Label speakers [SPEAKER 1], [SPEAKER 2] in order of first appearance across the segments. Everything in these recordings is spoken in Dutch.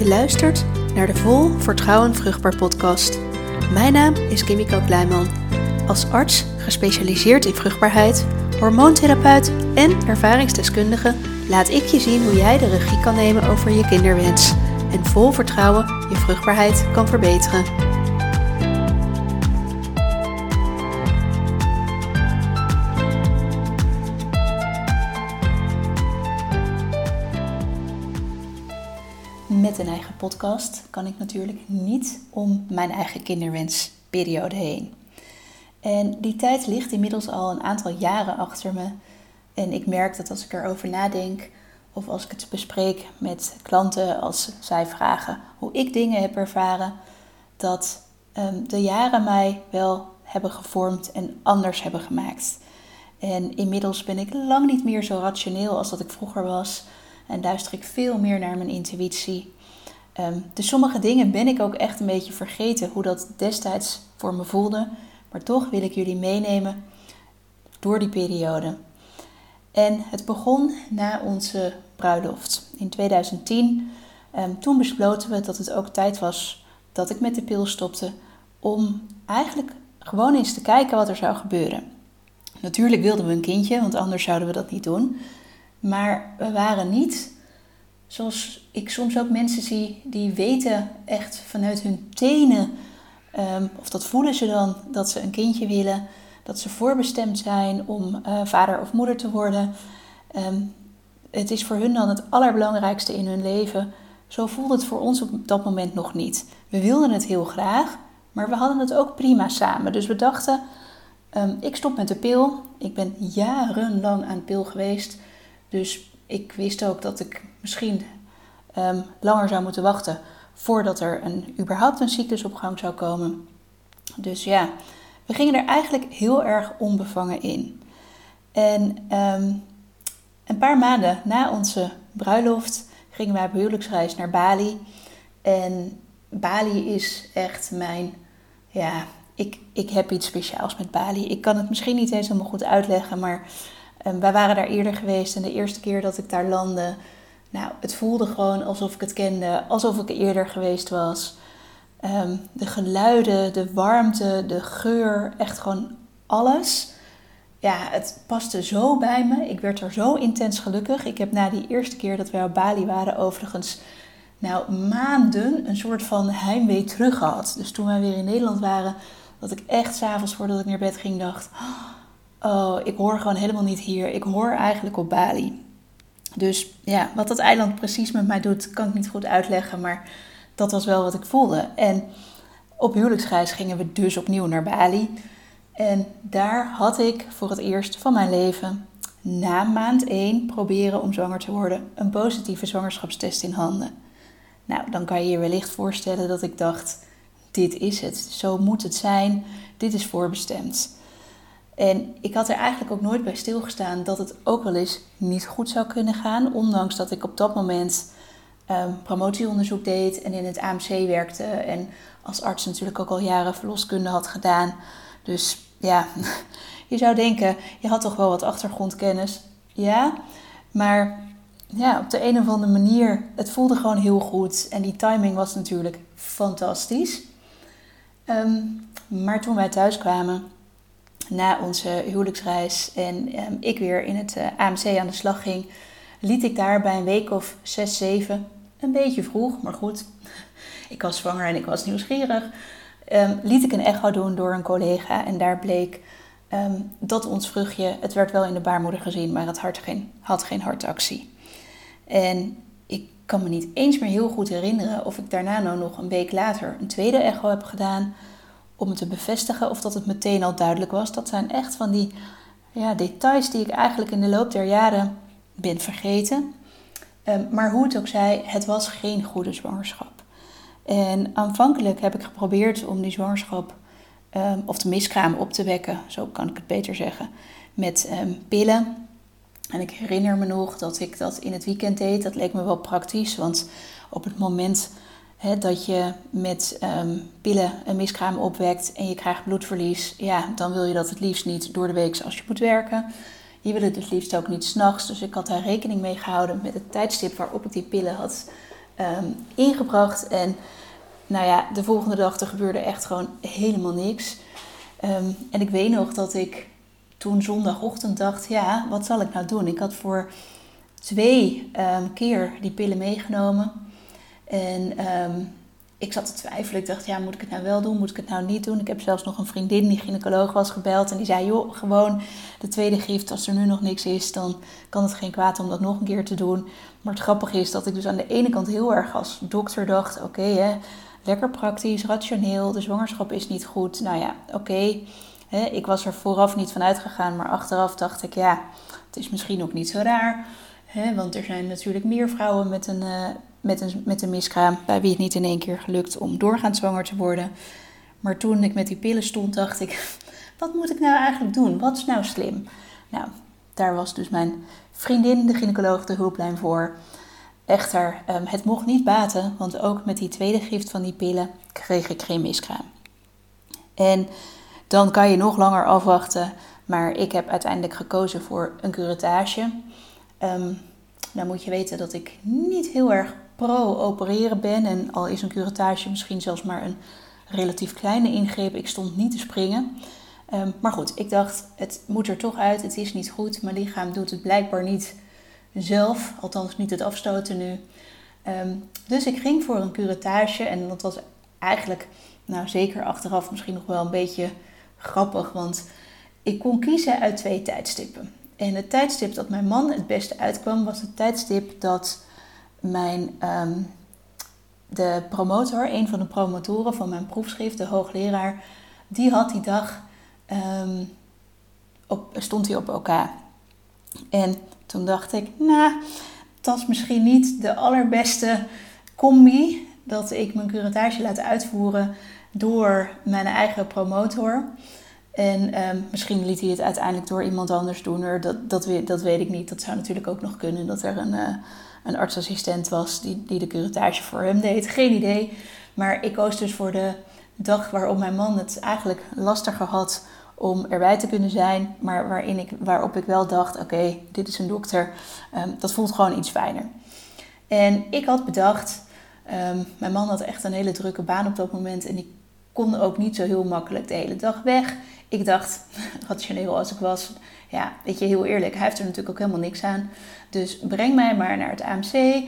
[SPEAKER 1] Je luistert naar de Vol Vertrouwen Vruchtbaar podcast. Mijn naam is Kimiko Kleiman. Als arts gespecialiseerd in vruchtbaarheid, hormoontherapeut en ervaringsdeskundige laat ik je zien hoe jij de regie kan nemen over je kinderwens en vol vertrouwen je vruchtbaarheid kan verbeteren. Podcast kan ik natuurlijk niet om mijn eigen kinderwensperiode heen. En die tijd ligt inmiddels al een aantal jaren achter me. En ik merk dat als ik erover nadenk, of als ik het bespreek met klanten, als zij vragen hoe ik dingen heb ervaren, dat um, de jaren mij wel hebben gevormd en anders hebben gemaakt. En inmiddels ben ik lang niet meer zo rationeel als dat ik vroeger was. En luister ik veel meer naar mijn intuïtie. Um, dus sommige dingen ben ik ook echt een beetje vergeten hoe dat destijds voor me voelde. Maar toch wil ik jullie meenemen door die periode. En het begon na onze bruiloft in 2010. Um, ehm, toen besloten we dat het ook tijd was dat ik met de pil stopte om eigenlijk gewoon eens te kijken wat er zou gebeuren. Natuurlijk wilden we een kindje, want anders zouden we dat niet doen. Maar we waren niet zoals ik soms ook mensen zie die weten echt vanuit hun tenen, um, of dat voelen ze dan, dat ze een kindje willen, dat ze voorbestemd zijn om uh, vader of moeder te worden. Um, het is voor hun dan het allerbelangrijkste in hun leven. Zo voelde het voor ons op dat moment nog niet. We wilden het heel graag, maar we hadden het ook prima samen. Dus we dachten, um, ik stop met de pil. Ik ben jarenlang aan de pil geweest. Dus ik wist ook dat ik misschien um, langer zou moeten wachten voordat er een, überhaupt een cyclus op gang zou komen. Dus ja, we gingen er eigenlijk heel erg onbevangen in. En um, een paar maanden na onze bruiloft gingen wij op huwelijksreis naar Bali. En Bali is echt mijn, ja, ik, ik heb iets speciaals met Bali. Ik kan het misschien niet eens helemaal goed uitleggen, maar wij waren daar eerder geweest. En de eerste keer dat ik daar landde, nou, het voelde gewoon alsof ik het kende, alsof ik eerder geweest was. Um, de geluiden, de warmte, de geur, echt gewoon alles ja, het paste zo bij me. Ik werd er zo intens gelukkig. Ik heb na die eerste keer dat wij op Bali waren, overigens, nou, maanden een soort van heimwee terug gehad. Dus toen wij weer in Nederland waren, dat ik echt s'avonds voordat ik naar bed ging dacht: Oh, ik hoor gewoon helemaal niet hier. Ik hoor eigenlijk op Bali. Dus ja, wat dat eiland precies met mij doet, kan ik niet goed uitleggen. Maar dat was wel wat ik voelde. En op huwelijksreis gingen we dus opnieuw naar Bali. En daar had ik voor het eerst van mijn leven na maand 1 proberen om zwanger te worden een positieve zwangerschapstest in handen. Nou, dan kan je je wellicht voorstellen dat ik dacht: dit is het, zo moet het zijn, dit is voorbestemd. En ik had er eigenlijk ook nooit bij stilgestaan dat het ook wel eens niet goed zou kunnen gaan, ondanks dat ik op dat moment um, promotieonderzoek deed en in het AMC werkte en als arts natuurlijk ook al jaren verloskunde had gedaan. Dus ja, je zou denken, je had toch wel wat achtergrondkennis. Ja, maar ja, op de een of andere manier, het voelde gewoon heel goed. En die timing was natuurlijk fantastisch. Ehm, maar toen wij thuis kwamen, na onze huwelijksreis en um, ik weer in het eh, AMC aan de slag ging, liet ik daar bij een week of zes, zeven, een beetje vroeg, maar goed, ik was zwanger en ik was nieuwsgierig, um, liet ik een echo doen door een collega. En daar bleek um, dat ons vruchtje, het werd wel in de baarmoeder gezien, maar het had geen, had geen hartactie. En ik kan me niet eens meer heel goed herinneren of ik daarna nou nog een week later een tweede echo heb gedaan. Om het te bevestigen of dat het meteen al duidelijk was. Dat zijn echt van die ja, details die ik eigenlijk in de loop der jaren ben vergeten. Um, maar hoe het ook zij, het was geen goede zwangerschap. En aanvankelijk heb ik geprobeerd om die zwangerschap um, of de miskraam op te wekken, zo kan ik het beter zeggen, met um, pillen. En ik herinner me nog dat ik dat in het weekend deed. Dat leek me wel praktisch, want op het moment dat je met um, pillen een miskraam opwekt en je krijgt bloedverlies, ja, dan wil je dat het liefst niet door de week als je moet werken. Je wil het het liefst ook niet s'nachts. Dus ik had daar rekening mee gehouden met het tijdstip waarop ik die pillen had ehm, ingebracht. En nou ja, de volgende dag er gebeurde echt gewoon helemaal niks. Ehm, en ik weet nog dat ik toen zondagochtend dacht, ja, wat zal ik nou doen? Ik had voor twee keer die pillen meegenomen. En ik zat te twijfelen. Ik dacht, ja, moet ik het nou wel doen? Moet ik het nou niet doen? Ik heb zelfs nog een vriendin die gynaecoloog was gebeld. En die zei, joh, gewoon de tweede gift. Als er nu nog niks is, dan kan het geen kwaad om dat nog een keer te doen. Maar het grappige is dat ik dus aan de ene kant heel erg als dokter dacht... Oké, lekker praktisch, rationeel. De zwangerschap is niet goed. Nou ja, oké. ik was er vooraf niet van uitgegaan. Maar achteraf dacht ik, ja, het is misschien ook niet zo raar. Hè, want er zijn natuurlijk meer vrouwen met een... Met een, met een miskraam, bij wie het niet in één keer gelukt om doorgaand zwanger te worden. Maar toen ik met die pillen stond, dacht ik: wat moet ik nou eigenlijk doen? Wat is nou slim? Nou, daar was dus mijn vriendin, de gynaecoloog, de hulplijn voor. Echter, ehm, het mocht niet baten, want ook met die tweede gift van die pillen kreeg ik geen miskraam. En dan kan je nog langer afwachten, maar ik heb uiteindelijk gekozen voor een curettage. Um, nou moet je weten dat ik niet heel erg pro-opereren ben. En al is een curettage misschien zelfs maar een relatief kleine ingreep. Ik stond niet te springen. Ehm, maar goed, ik dacht, het moet er toch uit. Het is niet goed. Mijn lichaam doet het blijkbaar niet zelf. Althans niet het afstoten nu. Ehm, dus ik ging voor een curettage. En dat was eigenlijk, nou zeker achteraf misschien nog wel een beetje grappig. Want ik kon kiezen uit twee tijdstippen. En het tijdstip dat mijn man het beste uitkwam, was het tijdstip dat mijn, um, de promotor, een van de promotoren van mijn proefschrift, de hoogleraar, die had die dag, um, op, stond hij op elkaar. En toen dacht ik, nou, dat is misschien niet de allerbeste combi dat ik mijn curatage laat uitvoeren door mijn eigen promotor. En ehm, misschien liet hij het uiteindelijk door iemand anders doen. Dat, dat, dat weet ik niet. Dat zou natuurlijk ook nog kunnen dat er een, uh, een artsassistent was die, die de curatage voor hem deed. Geen idee. Maar ik koos dus voor de dag waarop mijn man het eigenlijk lastiger had om erbij te kunnen zijn. Maar waarin ik, waarop ik wel dacht: oké, dit is een dokter. Ehm, dat voelt gewoon iets fijner. En ik had bedacht. Ehm, mijn man had echt een hele drukke baan op dat moment. En ik kon ook niet zo heel makkelijk de hele dag weg ik dacht, rationeel als ik was, ja, weet je, heel eerlijk, hij heeft er natuurlijk ook helemaal niks aan. Dus breng mij maar naar het AMC.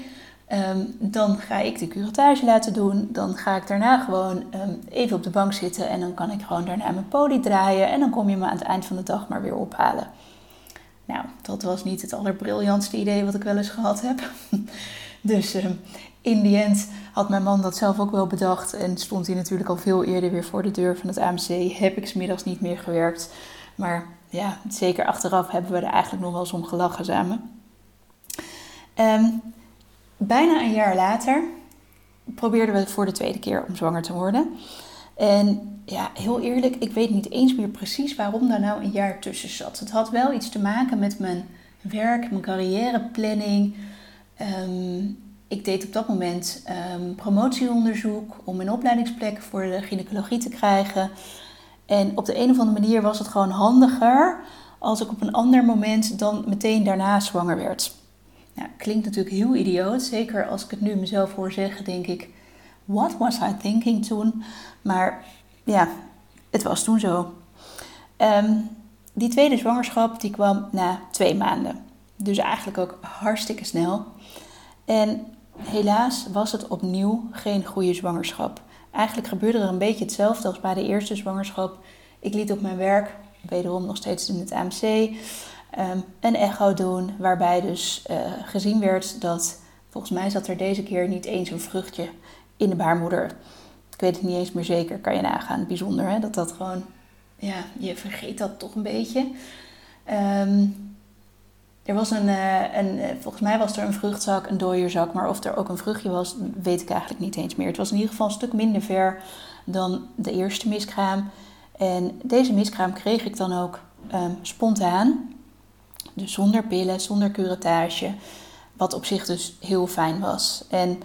[SPEAKER 1] Ehm, dan ga ik de curatage laten doen. Dan ga ik daarna gewoon ehm, even op de bank zitten en dan kan ik gewoon daarna mijn poli draaien. En dan kom je me aan het eind van de dag maar weer ophalen. Nou, dat was niet het allerbriljantste idee wat ik wel eens gehad heb. dus um, in die end had mijn man dat zelf ook wel bedacht en stond hij natuurlijk al veel eerder weer voor de deur van het AMC. Heb ik smiddags niet meer gewerkt. Maar ja, zeker achteraf hebben we er eigenlijk nog wel eens om gelachen samen. Ehm, bijna een jaar later probeerden we voor de tweede keer om zwanger te worden. En ja, heel eerlijk, ik weet niet eens meer precies waarom daar nou een jaar tussen zat. Het had wel iets te maken met mijn werk, mijn carrièreplanning. Um, ik deed op dat moment um, promotieonderzoek om een opleidingsplek voor de gynaecologie te krijgen. En op de een of andere manier was het gewoon handiger als ik op een ander moment dan meteen daarna zwanger werd. Nou, klinkt natuurlijk heel idioot. Zeker als ik het nu mezelf hoor zeggen, denk ik: What was I thinking toen? Maar ja, het was toen zo. Ehm, die tweede zwangerschap die kwam na twee maanden. Dus eigenlijk ook hartstikke snel. En Helaas was het opnieuw geen goede zwangerschap. Eigenlijk gebeurde er een beetje hetzelfde als bij de eerste zwangerschap. Ik liet op mijn werk, wederom nog steeds in het AMC, ehm, een echo doen. Waarbij dus uh, gezien werd dat, volgens mij zat er deze keer niet eens een vruchtje in de baarmoeder. Ik weet het niet eens meer zeker, kan je nagaan. Bijzonder hè, dat dat gewoon, ja, je vergeet dat toch een beetje. Um, er was een, eh, een, eh, volgens mij was er een vruchtzak, een dooierzak, maar of er ook een vruchtje was, weet ik eigenlijk niet eens meer. Het was in ieder geval een stuk minder ver dan de eerste miskraam. En deze miskraam kreeg ik dan ook ehm, spontaan, dus zonder pillen, zonder curettage, wat op zich dus heel fijn was. En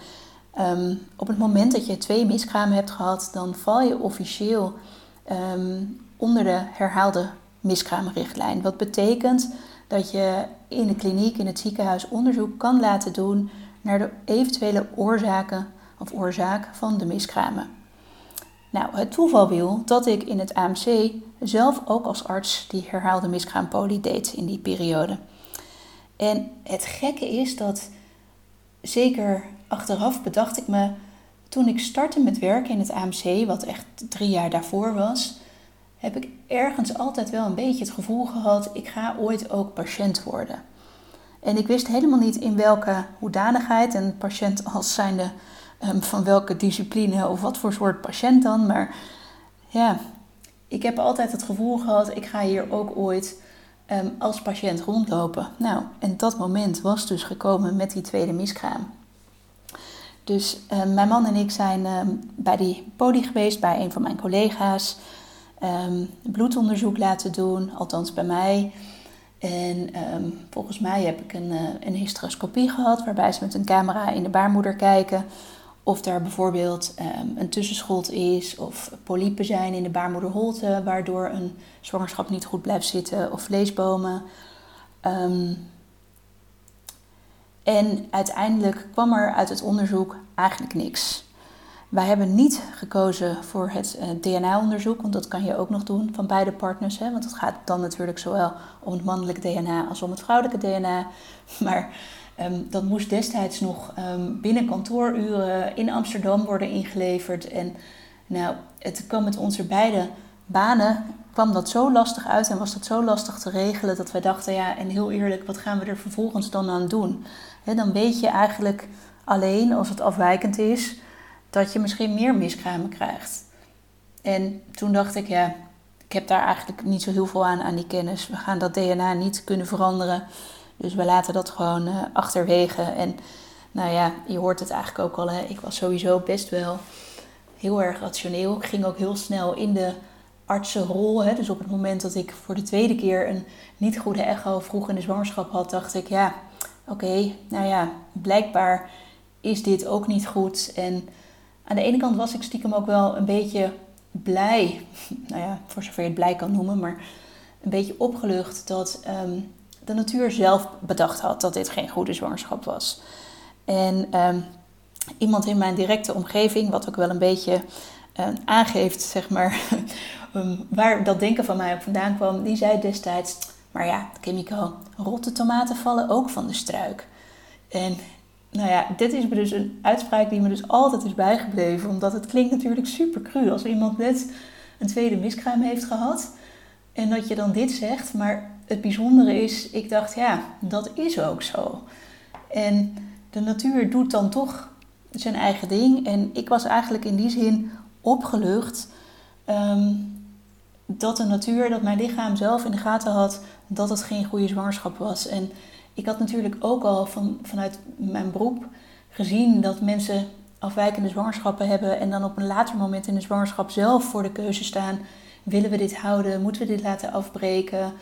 [SPEAKER 1] ehm, op het moment dat je twee miskramen hebt gehad, dan val je officieel ehm, onder de herhaalde miskraamrichtlijn. Wat betekent dat je in de kliniek, in het ziekenhuis onderzoek kan laten doen naar de eventuele oorzaken of oorzaak van de miskramen. Nou, het toeval wil dat ik in het AMC zelf ook als arts die herhaalde miskraampolie deed in die periode. En het gekke is dat, zeker achteraf bedacht ik me, toen ik startte met werken in het AMC, wat echt drie jaar daarvoor was, heb ik ergens altijd wel een beetje het gevoel gehad, ik ga ooit ook patiënt worden. En ik wist helemaal niet in welke hoedanigheid en patiënt als zijnde um, van welke discipline of wat voor soort patiënt dan. Maar ja, ik heb altijd het gevoel gehad, ik ga hier ook ooit um, als patiënt rondlopen. Nou, en dat moment was dus gekomen met die tweede miskraam. Dus um, mijn man en ik zijn bij die poli geweest, bij een van mijn collega's. Bloedonderzoek laten doen, althans bij mij. En volgens mij heb ik een, uh, een hysteroscopie gehad, waarbij ze met een camera in de baarmoeder kijken of er bijvoorbeeld um, een tussenschot is of polypen zijn in de baarmoederholte, waardoor een zwangerschap niet goed blijft zitten, of vleesbomen. Um, en uiteindelijk kwam er uit het onderzoek eigenlijk niks. Wij hebben niet gekozen voor het eh, DNA-onderzoek, want dat kan je ook nog doen van beide partners. Hè? Want het gaat dan natuurlijk zowel om het mannelijke DNA als om het vrouwelijke DNA. Maar Um, dat moest destijds nog um, binnen kantooruren in Amsterdam worden ingeleverd. En nou, het kwam met onze beide banen, kwam dat zo lastig uit en was dat zo lastig te regelen dat wij dachten, ja, en heel eerlijk, wat gaan we er vervolgens dan aan doen? dan weet je eigenlijk alleen, als het afwijkend is, dat je misschien meer miskramen krijgt. En toen dacht ik, ja, ik heb daar eigenlijk niet zo heel veel aan, aan die kennis. We gaan dat DNA niet kunnen veranderen. Dus we laten dat gewoon uh, achterwege. En nou ja, je hoort het eigenlijk ook al. Hè. Ik was sowieso best wel heel erg rationeel. Ik ging ook heel snel in de artsenrol. Hè. Dus op het moment dat ik voor de tweede keer een niet goede echo vroeg in de zwangerschap had, dacht ik ja, oké, nou ja, blijkbaar is dit ook niet goed. En aan de ene kant was ik stiekem ook wel een beetje blij, nou ja, voor zover je het blij kan noemen, maar een beetje opgelucht dat ehm, de natuur zelf bedacht had dat dit geen goede zwangerschap was. En ehm, iemand in mijn directe omgeving, wat ook wel een beetje uh, aangeeft, zeg maar, waar dat denken van mij op vandaan kwam, die zei destijds: Maar ja, Kimiko, rotte tomaten vallen ook van de struik. En nou ja, dit is dus een uitspraak die me dus altijd is bijgebleven, omdat het klinkt natuurlijk super cru als iemand net een tweede miskraam heeft gehad en dat je dan dit zegt, maar het bijzondere is, ik dacht, ja, dat is ook zo. En de natuur doet dan toch zijn eigen ding. En ik was eigenlijk in die zin opgelucht ehm, dat de natuur, dat mijn lichaam zelf in de gaten had dat het geen goede zwangerschap was. En ik had natuurlijk ook al van, vanuit mijn beroep gezien dat mensen afwijkende zwangerschappen hebben en dan op een later moment in de zwangerschap zelf voor de keuze staan: willen we dit houden? Moeten we dit laten afbreken?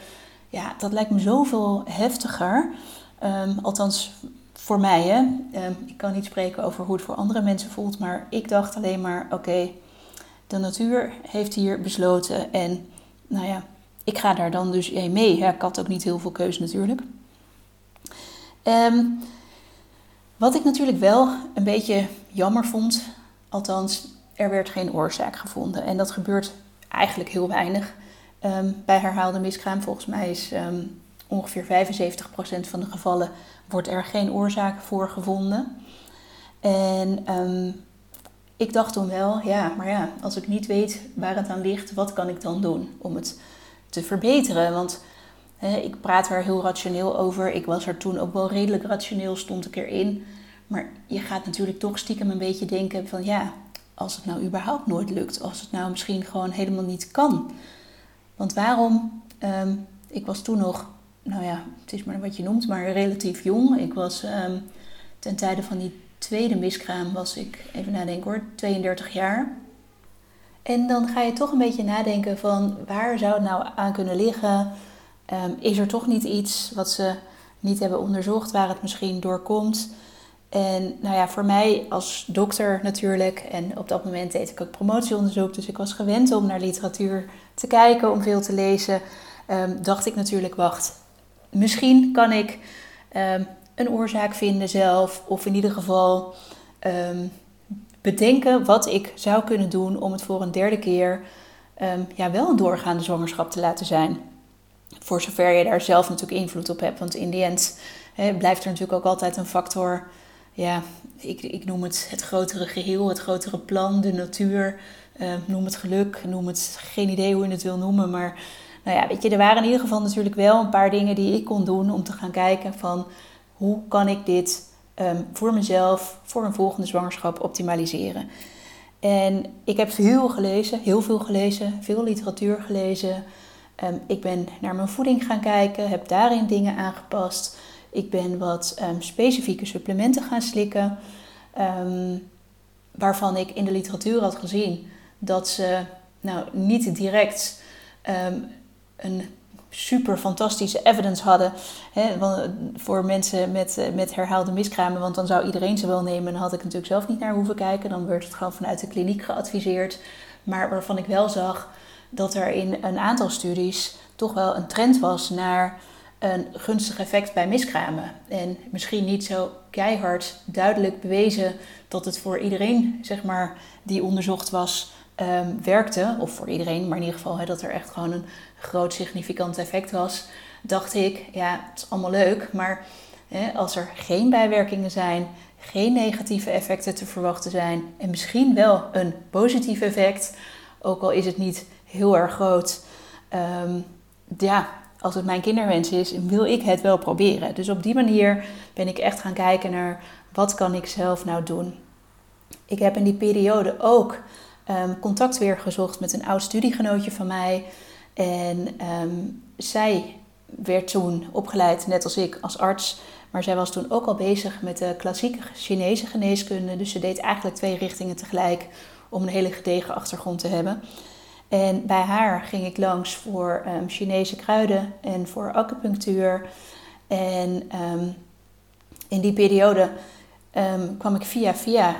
[SPEAKER 1] ja, dat lijkt me zoveel heftiger. Ehm, althans, voor mij. Hè? Ehm, ik kan niet spreken over hoe het voor andere mensen voelt. Maar ik dacht alleen maar: oké, de natuur heeft hier besloten. En nou ja, ik ga daar dan dus mee. Ik had ook niet heel veel keuze natuurlijk. Um, wat ik natuurlijk wel een beetje jammer vond, althans, er werd geen oorzaak gevonden. En dat gebeurt eigenlijk heel weinig. Ehm, bij herhaalde miskraam, volgens mij is um, ongeveer 75% van de gevallen wordt er geen oorzaak voor gevonden. En ehm, ik dacht toen wel, ja, maar ja, als ik niet weet waar het aan ligt, wat kan ik dan doen om het te verbeteren? Want ik praat er heel rationeel over. Ik was er toen ook wel redelijk rationeel, stond ik erin. Maar je gaat natuurlijk toch stiekem een beetje denken van ja, als het nou überhaupt nooit lukt, als het nou misschien gewoon helemaal niet kan. Want waarom? Ehm, ik was toen nog, nou ja, het is maar wat je noemt, maar relatief jong. Ik was um, ten tijde van die tweede miskraam, was ik, even nadenken hoor, 32 jaar. En dan ga je toch een beetje nadenken van waar zou het nou aan kunnen liggen? Ehm, is er toch niet iets wat ze niet hebben onderzocht waar het misschien door komt? En nou ja, voor mij als dokter natuurlijk, en op dat moment deed ik ook promotieonderzoek, dus ik was gewend om naar literatuur te kijken, om veel te lezen, um, dacht ik natuurlijk, wacht, misschien kan ik um, een oorzaak vinden zelf, of in ieder geval ehm, bedenken wat ik zou kunnen doen om het voor een derde keer ehm, ja, wel een doorgaande zwangerschap te laten zijn. Voor zover je daar zelf natuurlijk invloed op hebt. Want in die end hè, blijft er natuurlijk ook altijd een factor. Ja, ik, ik noem het het grotere geheel, het grotere plan, de natuur. Uh, noem het geluk, noem het geen idee hoe je het wil noemen. Maar nou ja, weet je, er waren in ieder geval natuurlijk wel een paar dingen die ik kon doen om te gaan kijken van hoe kan ik dit um, voor mezelf, voor een volgende zwangerschap optimaliseren. En ik heb heel gelezen, heel veel gelezen, veel literatuur gelezen. Um, ik ben naar mijn voeding gaan kijken, heb daarin dingen aangepast. Ik ben wat um, specifieke supplementen gaan slikken, waarvan ik in de literatuur had gezien dat ze nou, niet direct een super fantastische evidence hadden hè, voor mensen met, eh, met herhaalde miskramen. Want dan zou iedereen ze wel nemen. En had ik natuurlijk zelf niet naar hoeven kijken. Dan werd het gewoon vanuit de kliniek geadviseerd. Maar waarvan ik wel zag dat er in een aantal studies toch wel een trend was naar een gunstig effect bij miskramen. En misschien niet zo keihard duidelijk bewezen dat het voor iedereen, zeg maar, die onderzocht was, um, werkte, of voor iedereen, maar in ieder geval dat er echt gewoon een groot significant effect was, dacht ik, ja, het is allemaal leuk, maar als er geen bijwerkingen zijn, geen negatieve effecten te verwachten zijn en misschien wel een positief effect, ook al is het niet heel erg groot, um, ja, als het mijn kinderwens is, wil ik het wel proberen. Dus op die manier ben ik echt gaan kijken naar wat kan ik zelf nou doen. Ik heb in die periode ook um, contact weer gezocht met een oud studiegenootje van mij. En ehm, zij werd toen opgeleid, net als ik, als arts. Maar zij was toen ook al bezig met de klassieke Chinese geneeskunde. Dus ze deed eigenlijk twee richtingen tegelijk om een hele gedegen achtergrond te hebben. En bij haar ging ik langs voor um, Chinese kruiden en voor acupunctuur. En in die periode kwam ik via via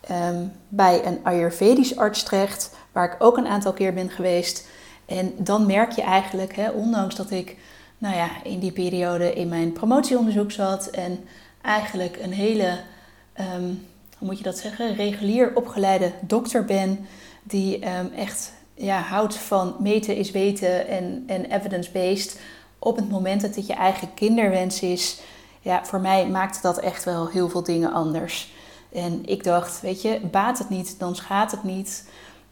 [SPEAKER 1] Ehm, bij een Ayurvedisch arts terecht, waar ik ook een aantal keer ben geweest. En dan merk je eigenlijk, hè, ondanks dat ik nou ja, in die periode in mijn promotieonderzoek zat en eigenlijk een hele, hoe moet je dat zeggen, regulier opgeleide dokter ben, die ehm, echt ja, houdt van meten is weten en, en evidence-based. Op het moment dat het je eigen kinderwens is, ja, voor mij maakt dat echt wel heel veel dingen anders. En ik dacht, weet je, baat het niet, dan schaadt het niet.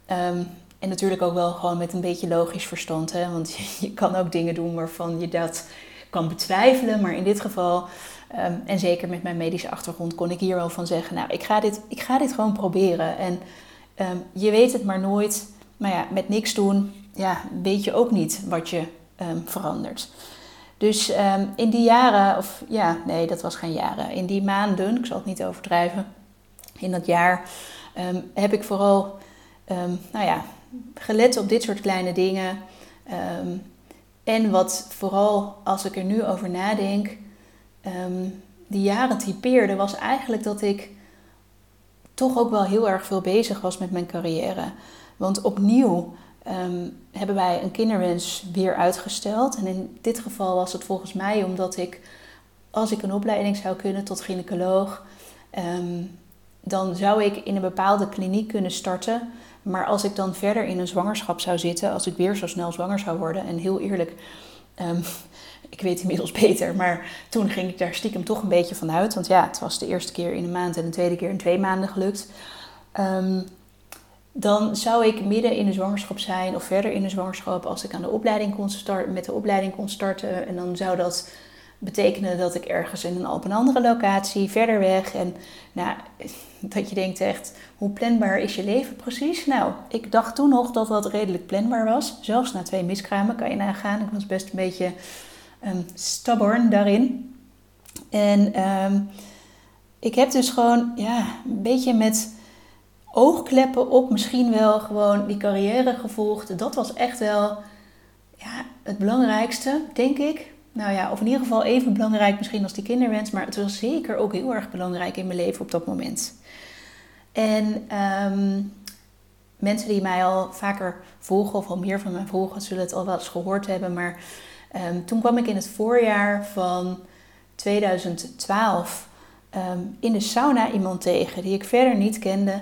[SPEAKER 1] Ehm, en natuurlijk ook wel gewoon met een beetje logisch verstand. Hè? Want je, kan ook dingen doen waarvan je dat kan betwijfelen. Maar in dit geval, ehm, en zeker met mijn medische achtergrond, kon ik hier wel van zeggen: Nou, ik ga dit, ik ga dit gewoon proberen. En ehm, je weet het maar nooit. Maar ja, met niks doen, ja, weet je ook niet wat je verandert. Dus in die jaren, of ja, nee, dat was geen jaren. In die maanden, ik zal het niet overdrijven, in dat jaar ehm, heb ik vooral ehm, nou ja, gelet op dit soort kleine dingen. Ehm, en wat vooral als ik er nu over nadenk, die jaren typeerde, was eigenlijk dat ik toch ook wel heel erg veel bezig was met mijn carrière. Want opnieuw hebben wij een kinderwens weer uitgesteld. En in dit geval was het volgens mij omdat ik, als ik een opleiding zou kunnen tot gynaecoloog, dan zou ik in een bepaalde kliniek kunnen starten. Maar als ik dan verder in een zwangerschap zou zitten, als ik weer zo snel zwanger zou worden, en heel eerlijk, um, ik weet inmiddels beter, maar toen ging ik daar stiekem toch een beetje van uit. Want ja, het was de eerste keer in een maand en de tweede keer in twee maanden gelukt. Um, dan zou ik midden in de zwangerschap zijn of verder in de zwangerschap als ik aan de opleiding kon starten, met de opleiding kon starten. En dan zou dat betekenen dat ik ergens in een, op een andere locatie, verder weg. En nou, dat je denkt echt, hoe planbaar is je leven precies? Nou, ik dacht toen nog dat dat redelijk planbaar was. Zelfs na twee miskramen kan je nagaan. Ik was best een beetje um, stubborn daarin. En um, ik heb dus gewoon ja, een beetje met oogkleppen op misschien wel gewoon die carrière gevolgd. Dat was echt wel ja, het belangrijkste, denk ik nou ja, of in ieder geval even belangrijk misschien als die kinderwens, maar het was zeker ook heel erg belangrijk in mijn leven op dat moment. En ehm, mensen die mij al vaker volgen of al meer van mij volgen, zullen het al wel eens gehoord hebben. Maar ehm, toen kwam ik in het voorjaar van 2012 ehm, in de sauna iemand tegen die ik verder niet kende.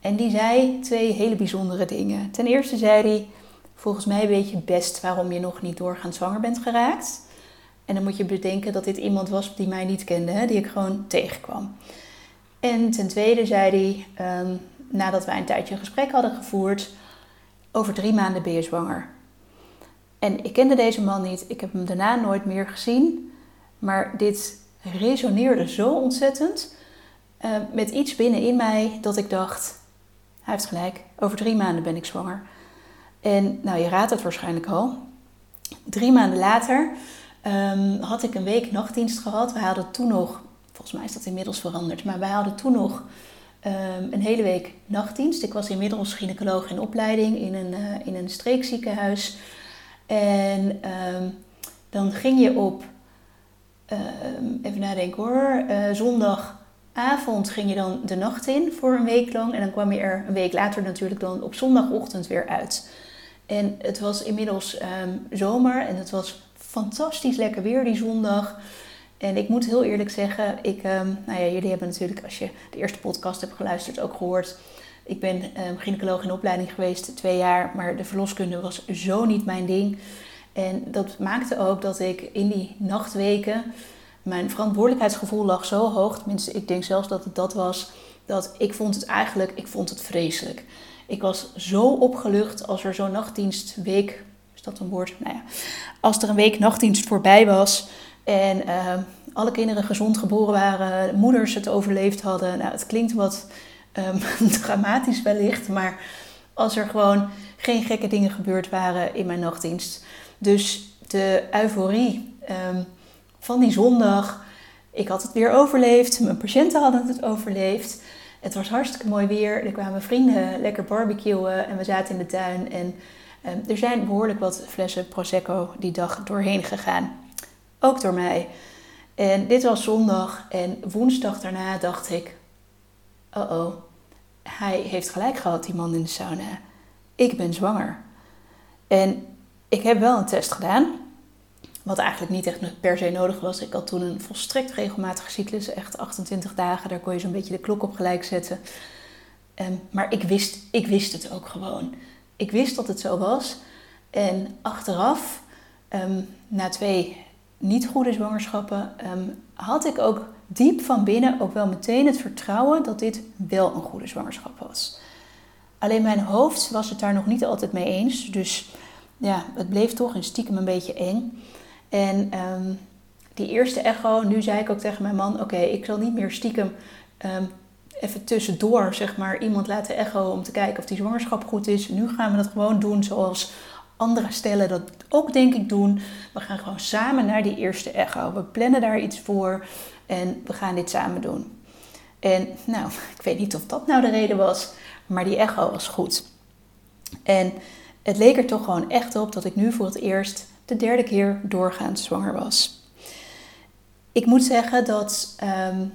[SPEAKER 1] En die zei twee hele bijzondere dingen. Ten eerste zei hij: Volgens mij weet je best waarom je nog niet doorgaand zwanger bent geraakt. En dan moet je bedenken dat dit iemand was die mij niet kende, hè, die ik gewoon tegenkwam. En ten tweede zei hij, ehm, nadat wij een tijdje een gesprek hadden gevoerd, over drie maanden ben je zwanger. En ik kende deze man niet, ik heb hem daarna nooit meer gezien, maar dit resoneerde zo ontzettend uh, met iets binnenin mij dat ik dacht, hij heeft gelijk, over drie maanden ben ik zwanger. En nou, je raadt het waarschijnlijk al. Drie maanden later um, had ik een week nachtdienst gehad. We hadden toen nog, volgens mij is dat inmiddels veranderd, maar wij hadden toen nog um, een hele week nachtdienst. Ik was inmiddels gynaecoloog in opleiding in een, uh, in een streekziekenhuis. En um, dan ging je op, even nadenken hoor, uh, zondagavond ging je dan de nacht in voor een week lang. En dan kwam je er een week later natuurlijk dan op zondagochtend weer uit. En het was inmiddels um, zomer en het was fantastisch lekker weer die zondag. En ik moet heel eerlijk zeggen, ik, um, nou ja, jullie hebben natuurlijk, als je de eerste podcast hebt geluisterd, ook gehoord. Ik ben um, gynaecoloog in opleiding geweest, twee jaar, maar de verloskunde was zo niet mijn ding. En dat maakte ook dat ik in die nachtweken, mijn verantwoordelijkheidsgevoel lag zo hoog, tenminste ik denk zelfs dat het dat was, dat ik vond het eigenlijk, ik vond het vreselijk. Ik was zo opgelucht als er zo'n nachtdienstweek, is dat een woord? Nou ja, als er een week nachtdienst voorbij was en uh, alle kinderen gezond geboren waren, moeders het overleefd hadden. Nou, het klinkt wat um, dramatisch wellicht, maar als er gewoon geen gekke dingen gebeurd waren in mijn nachtdienst. Dus de euforie um, van die zondag, ik had het weer overleefd, mijn patiënten hadden het overleefd. Het was hartstikke mooi weer. Er kwamen vrienden lekker barbecuen en we zaten in de tuin. En um, er zijn behoorlijk wat flessen Prosecco die dag doorheen gegaan. Ook door mij. En dit was zondag en woensdag daarna dacht ik: oh oh, hij heeft gelijk gehad, die man in de sauna. Ik ben zwanger. En ik heb wel een test gedaan. Wat eigenlijk niet echt per se nodig was. Ik had toen een volstrekt regelmatige cyclus, echt 28 dagen. Daar kon je zo'n beetje de klok op gelijk zetten. Um, maar ik wist, ik wist het ook gewoon. Ik wist dat het zo was. En achteraf, um, na twee niet goede zwangerschappen, um, had ik ook diep van binnen ook wel meteen het vertrouwen dat dit wel een goede zwangerschap was. Alleen mijn hoofd was het daar nog niet altijd mee eens. Dus ja, het bleef toch in stiekem een beetje eng. En um, die eerste echo, nu zei ik ook tegen mijn man: Oké, ik zal niet meer stiekem um, even tussendoor zeg maar, iemand laten echo om te kijken of die zwangerschap goed is. Nu gaan we dat gewoon doen zoals andere stellen dat ook denk ik doen. We gaan gewoon samen naar die eerste echo. We plannen daar iets voor en we gaan dit samen doen. En nou, ik weet niet of dat nou de reden was, maar die echo was goed. En het leek er toch gewoon echt op dat ik nu voor het eerst de derde keer doorgaand zwanger was. Ik moet zeggen dat um,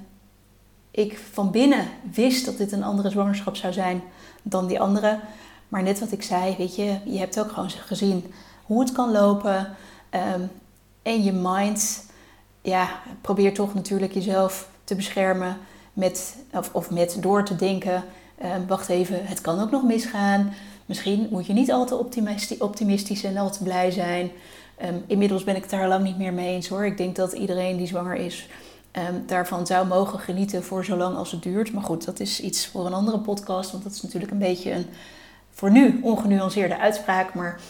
[SPEAKER 1] ik van binnen wist dat dit een andere zwangerschap zou zijn dan die andere. Maar net wat ik zei, weet je, je hebt ook gewoon gezien hoe het kan lopen. Um, en je mind, ja, probeer toch natuurlijk jezelf te beschermen met, of, of met door te denken. Um, wacht even, het kan ook nog misgaan. Misschien moet je niet al te optimistisch en al te blij zijn. Um, inmiddels ben ik het daar lang niet meer mee eens hoor. Ik denk dat iedereen die zwanger is um, daarvan zou mogen genieten voor zolang als het duurt. Maar goed, dat is iets voor een andere podcast. Want dat is natuurlijk een beetje een voor nu ongenuanceerde uitspraak. Maar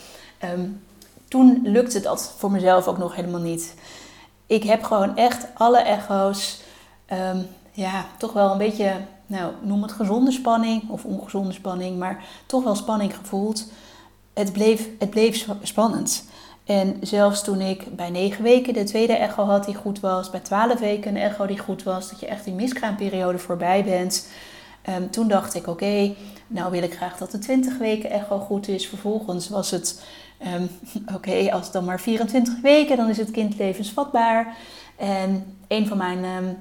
[SPEAKER 1] um, toen lukte dat voor mezelf ook nog helemaal niet. Ik heb gewoon echt alle echo's, ja, toch wel een beetje, nou, noem het gezonde spanning of ongezonde spanning, maar toch wel spanning gevoeld. Het bleef, het bleef spannend. En zelfs toen ik bij negen weken de tweede echo had die goed was, bij twaalf weken een echo die goed was, dat je echt die miskraamperiode voorbij bent. Um, toen dacht ik, oké, nou wil ik graag dat de 20 weken echo goed is. Vervolgens was het, um, oké, als het dan maar 24 weken, dan is het kind levensvatbaar. En een van mijn, um,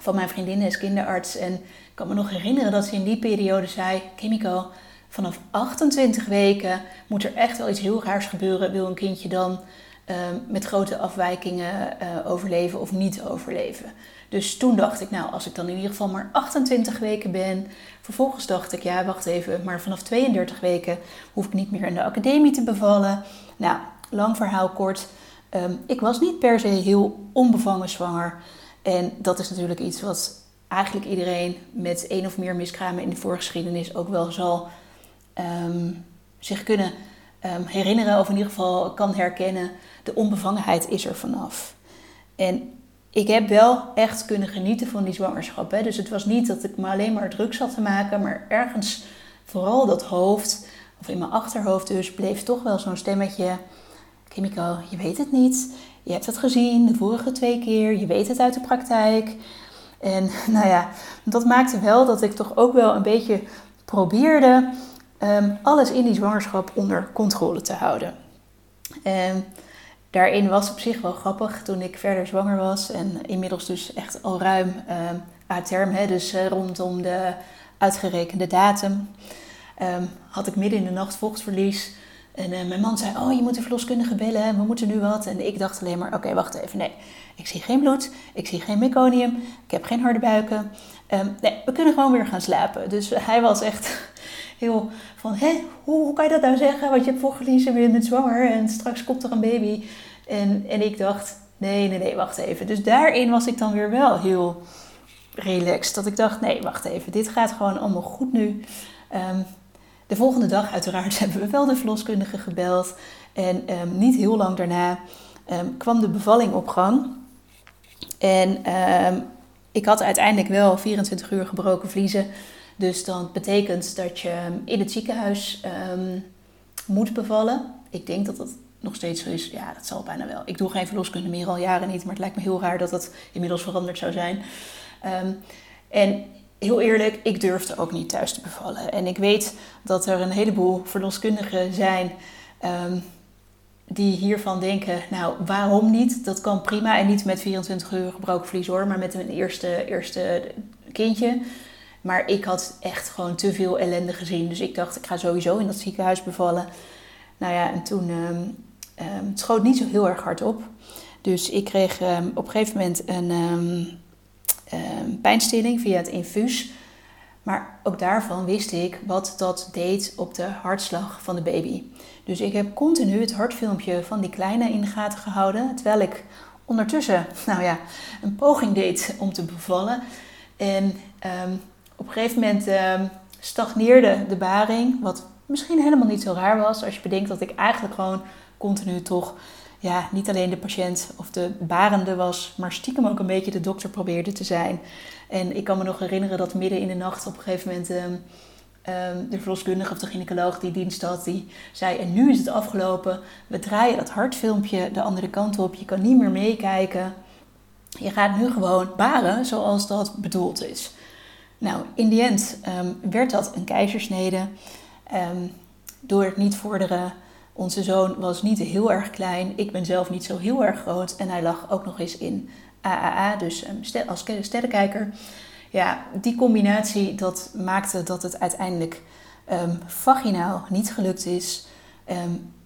[SPEAKER 1] van mijn vriendinnen is kinderarts en ik kan me nog herinneren dat ze in die periode zei, Kimiko, vanaf 28 weken moet er echt wel iets heel raars gebeuren. Wil een kindje dan ehm, met grote afwijkingen uh, overleven of niet overleven. Dus toen dacht ik, nou, als ik dan in ieder geval maar 28 weken ben. Vervolgens dacht ik, ja, wacht even, maar vanaf 32 weken hoef ik niet meer in de academie te bevallen. Nou, lang verhaal kort. Um, ik was niet per se heel onbevangen zwanger. En dat is natuurlijk iets wat eigenlijk iedereen met één of meer miskramen in de voorgeschiedenis ook wel zal um, zich kunnen um, herinneren, of in ieder geval kan herkennen. De onbevangenheid is er vanaf. En ik heb wel echt kunnen genieten van die zwangerschap. Hè. Dus het was niet dat ik me alleen maar druk zat te maken, maar ergens vooral dat hoofd, of in mijn achterhoofd dus, bleef toch wel zo'n stemmetje. Kimiko, je weet het niet. Je hebt het gezien de vorige twee keer. Je weet het uit de praktijk. En nou ja, dat maakte wel dat ik toch ook wel een beetje probeerde um, alles in die zwangerschap onder controle te houden. En daarin was op zich wel grappig toen ik verder zwanger was en inmiddels dus echt al ruim um, a term, dus uh, rondom de uitgerekende datum, um, had ik midden in de nacht vochtverlies. En uh, mijn man zei, oh je moet de verloskundige bellen, we moeten nu wat. En ik dacht alleen maar, oké wacht even, nee, ik zie geen bloed, ik zie geen meconium, ik heb geen harde buiken. Nee, we kunnen gewoon weer gaan slapen. Dus hij was echt heel van, hè, hoe, kan je dat nou zeggen? Want je hebt voorgelezen en je bent zwanger en straks komt er een baby. En, en ik dacht, nee, nee, nee, wacht even. Dus daarin was ik dan weer wel heel relaxed. Dat ik dacht, nee, wacht even, dit gaat gewoon allemaal goed nu. Ehm, de volgende dag uiteraard hebben we wel de verloskundige gebeld. En um, niet heel lang daarna um, kwam de bevalling op gang. En ik had uiteindelijk wel 24 uur gebroken vliezen. Dus dat betekent dat je in het ziekenhuis um, moet bevallen. Ik denk dat dat nog steeds zo is. Ja, dat zal bijna wel. Ik doe geen verloskunde meer al jaren niet, maar het lijkt me heel raar dat dat inmiddels veranderd zou zijn. Um, en heel eerlijk, ik durfde ook niet thuis te bevallen. En ik weet dat er een heleboel verloskundigen zijn um, die hiervan denken, nou waarom niet? Dat kan prima en niet met 24 uur gebroken vlies hoor, maar met een eerste, eerste kindje. Maar ik had echt gewoon te veel ellende gezien. Dus ik dacht, ik ga sowieso in dat ziekenhuis bevallen. Nou ja, en toen um, het schoot niet zo heel erg hard op. Dus ik kreeg um, op een gegeven moment een pijnstilling via het infuus. Maar ook daarvan wist ik wat dat deed op de hartslag van de baby. Dus ik heb continu het hartfilmpje van die kleine in de gaten gehouden. Terwijl ik ondertussen, nou ja, een poging deed om te bevallen. En op een gegeven moment uh, stagneerde de baring, wat misschien helemaal niet zo raar was als je bedenkt dat ik eigenlijk gewoon continu toch ja, niet alleen de patiënt of de barende was, maar stiekem ook een beetje de dokter probeerde te zijn. En ik kan me nog herinneren dat midden in de nacht op een gegeven moment um, um, de verloskundige of de gynaecoloog die dienst had, die zei: En nu is het afgelopen. We draaien dat hartfilmpje de andere kant op. Je kan niet meer meekijken. Je gaat nu gewoon baren zoals dat bedoeld is. Nou, in die end um, werd dat een keizersnede. Um, door het niet vorderen. Onze zoon was niet heel erg klein. Ik ben zelf niet zo heel erg groot. En hij lag ook nog eens in AAA, dus um, als sterrenkijker. Ja, die combinatie dat maakte dat het uiteindelijk vaginaal niet gelukt is.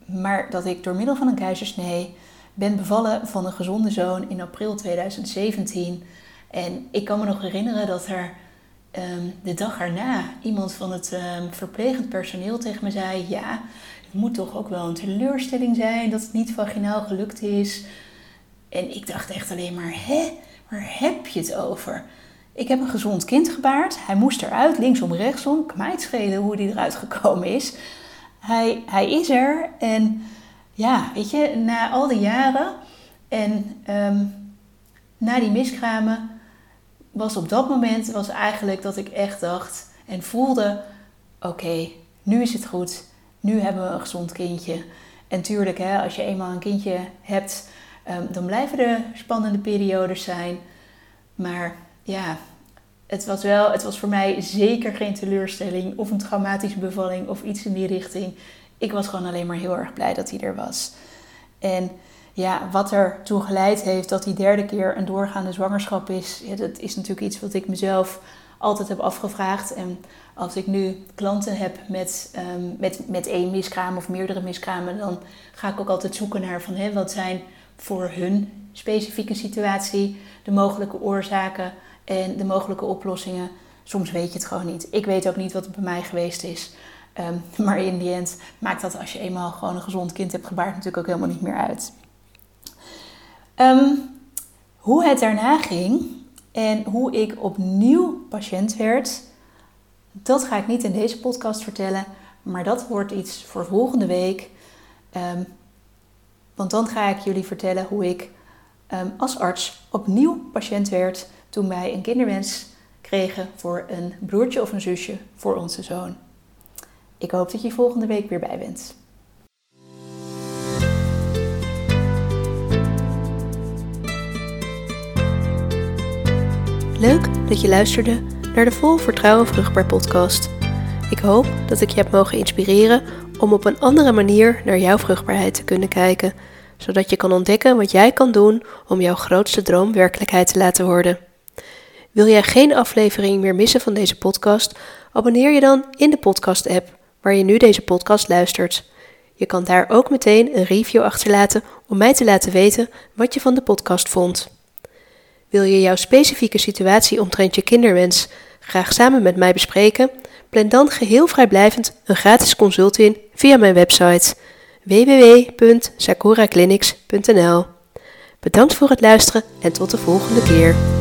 [SPEAKER 1] maar dat ik door middel van een keizersnee ben bevallen van een gezonde zoon in april 2017. En ik kan me nog herinneren dat er um, de dag erna iemand van het um, verplegend personeel tegen me zei: Ja, het moet toch ook wel een teleurstelling zijn dat het niet vaginaal gelukt is. En ik dacht echt alleen maar: Hè, waar heb je het over? Ik heb een gezond kind gebaard. Hij moest eruit, linksom, rechtsom. Kan mij schelen hoe hij eruit gekomen is. Hij, hij is er. En ja, weet je, na al die jaren en um, na die miskramen was op dat moment was eigenlijk dat ik echt dacht en voelde: oké, nu is het goed. Nu hebben we een gezond kindje. En tuurlijk, hè, als je eenmaal een kindje hebt, um, dan blijven er spannende periodes zijn. Maar ja, het was wel, het was voor mij zeker geen teleurstelling of een traumatische bevalling of iets in die richting. Ik was gewoon alleen maar heel erg blij dat hij er was. En ja, wat er toe geleid heeft dat die derde keer een doorgaande zwangerschap is, ja, dat is natuurlijk iets wat ik mezelf altijd heb afgevraagd. En als ik nu klanten heb met, um, met, met één miskraam of meerdere miskramen, dan ga ik ook altijd zoeken naar van hè, wat zijn voor hun specifieke situatie de mogelijke oorzaken en de mogelijke oplossingen. Soms weet je het gewoon niet. Ik weet ook niet wat het bij mij geweest is. Ehm, maar in die end maakt dat als je eenmaal gewoon een gezond kind hebt gebaard natuurlijk ook helemaal niet meer uit. Ehm, hoe het daarna ging en hoe ik opnieuw patiënt werd, dat ga ik niet in deze podcast vertellen, maar dat wordt iets voor volgende week. Ehm, want dan ga ik jullie vertellen hoe ik als arts opnieuw patiënt werd toen wij een kinderwens kregen voor een broertje of een zusje voor onze zoon. Ik hoop dat je volgende week weer bij bent.
[SPEAKER 2] Leuk dat je luisterde naar de Vol Vertrouwen Vruchtbaar podcast. Ik hoop dat ik je heb mogen inspireren om op een andere manier naar jouw vruchtbaarheid te kunnen kijken, zodat je kan ontdekken wat jij kan doen om jouw grootste droom werkelijkheid te laten worden. Wil jij geen aflevering meer missen van deze podcast? Abonneer je dan in de podcast-app waar je nu deze podcast luistert. Je kan daar ook meteen een review achterlaten om mij te laten weten wat je van de podcast vond. Wil je jouw specifieke situatie omtrent je kinderwens graag samen met mij bespreken? Plan dan geheel vrijblijvend een gratis consult in via mijn website www.sakuraclinics.nl. Bedankt voor het luisteren en tot de volgende keer.